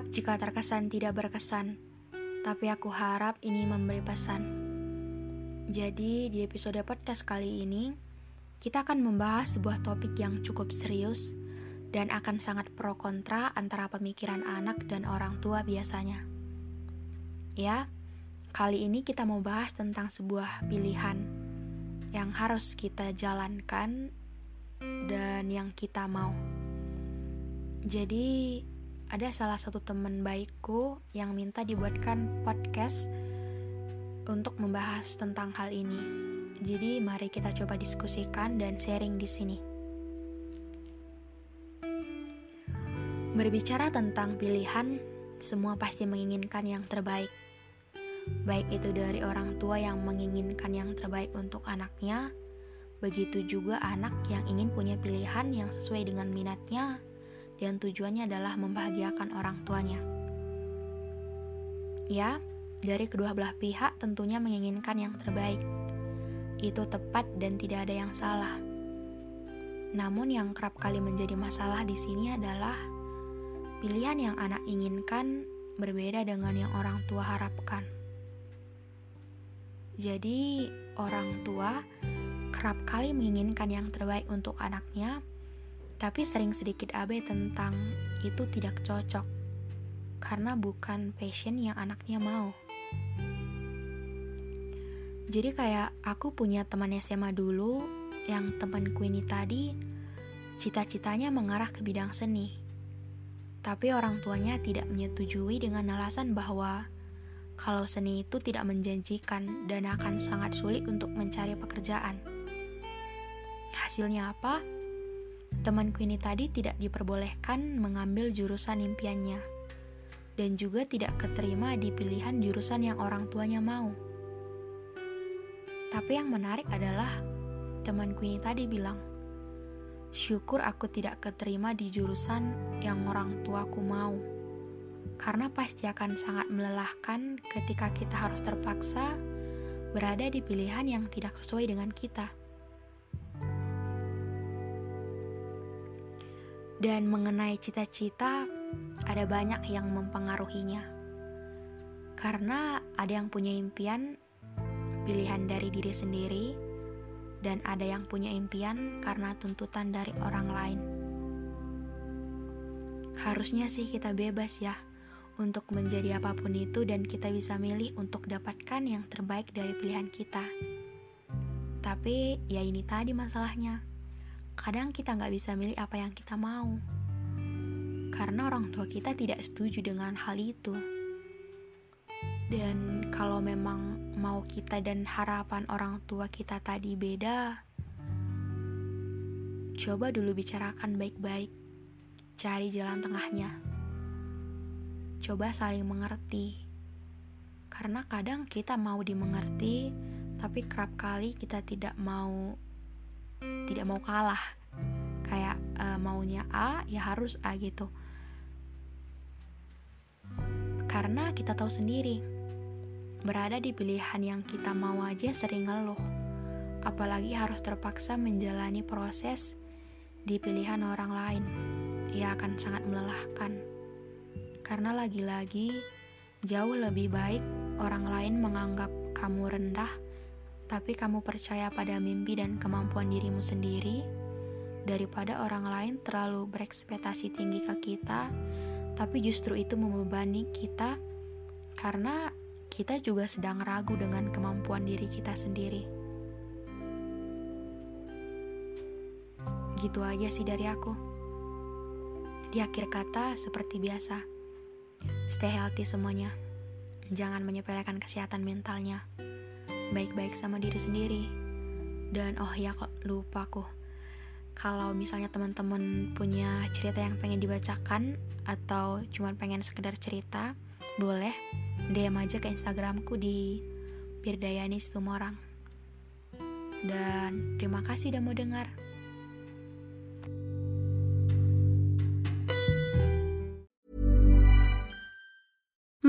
Maaf jika terkesan tidak berkesan, tapi aku harap ini memberi pesan. Jadi, di episode podcast kali ini, kita akan membahas sebuah topik yang cukup serius dan akan sangat pro kontra antara pemikiran anak dan orang tua biasanya. Ya, kali ini kita mau bahas tentang sebuah pilihan yang harus kita jalankan dan yang kita mau. Jadi, ada salah satu teman baikku yang minta dibuatkan podcast untuk membahas tentang hal ini. Jadi, mari kita coba diskusikan dan sharing di sini. Berbicara tentang pilihan, semua pasti menginginkan yang terbaik. Baik itu dari orang tua yang menginginkan yang terbaik untuk anaknya, begitu juga anak yang ingin punya pilihan yang sesuai dengan minatnya dan tujuannya adalah membahagiakan orang tuanya. Ya, dari kedua belah pihak tentunya menginginkan yang terbaik. Itu tepat dan tidak ada yang salah. Namun yang kerap kali menjadi masalah di sini adalah pilihan yang anak inginkan berbeda dengan yang orang tua harapkan. Jadi, orang tua kerap kali menginginkan yang terbaik untuk anaknya, tapi sering sedikit abe tentang itu tidak cocok karena bukan passion yang anaknya mau. Jadi kayak aku punya teman SMA dulu yang temanku ini tadi cita-citanya mengarah ke bidang seni. Tapi orang tuanya tidak menyetujui dengan alasan bahwa kalau seni itu tidak menjanjikan dan akan sangat sulit untuk mencari pekerjaan. Hasilnya apa? Temanku ini tadi tidak diperbolehkan mengambil jurusan impiannya, dan juga tidak keterima di pilihan jurusan yang orang tuanya mau. Tapi yang menarik adalah temanku ini tadi bilang, "Syukur aku tidak keterima di jurusan yang orang tuaku mau." Karena pasti akan sangat melelahkan ketika kita harus terpaksa berada di pilihan yang tidak sesuai dengan kita. Dan mengenai cita-cita, ada banyak yang mempengaruhinya. Karena ada yang punya impian, pilihan dari diri sendiri, dan ada yang punya impian karena tuntutan dari orang lain. Harusnya sih kita bebas ya untuk menjadi apa pun itu dan kita bisa milih untuk dapatkan yang terbaik dari pilihan kita. Tapi ya ini tadi masalahnya kadang kita nggak bisa milih apa yang kita mau. Karena orang tua kita tidak setuju dengan hal itu. Dan kalau memang mau kita dan harapan orang tua kita tadi beda, coba dulu bicarakan baik-baik. Cari jalan tengahnya. Coba saling mengerti. Karena kadang kita mau dimengerti, tapi kerap kali kita tidak mau tidak mau kalah. Kayak uh, maunya A ya harus A gitu. Karena kita tahu sendiri berada di pilihan yang kita mau aja sering ngeluh. Apalagi harus terpaksa menjalani proses di pilihan orang lain. Ia akan sangat melelahkan. Karena lagi-lagi jauh lebih baik orang lain menganggap kamu rendah tapi kamu percaya pada mimpi dan kemampuan dirimu sendiri, daripada orang lain terlalu berekspektasi tinggi ke kita, tapi justru itu membebani kita karena kita juga sedang ragu dengan kemampuan diri kita sendiri. Gitu aja sih dari aku. Di akhir kata, seperti biasa, Stay healthy semuanya. Jangan menyepelekan kesehatan mentalnya. Baik-baik sama diri sendiri. Dan oh ya kok lupa aku. Kalau misalnya teman-teman punya cerita yang pengen dibacakan atau cuma pengen sekedar cerita, boleh DM aja ke Instagramku di Pirdayani Situmorang. Dan terima kasih udah mau dengar.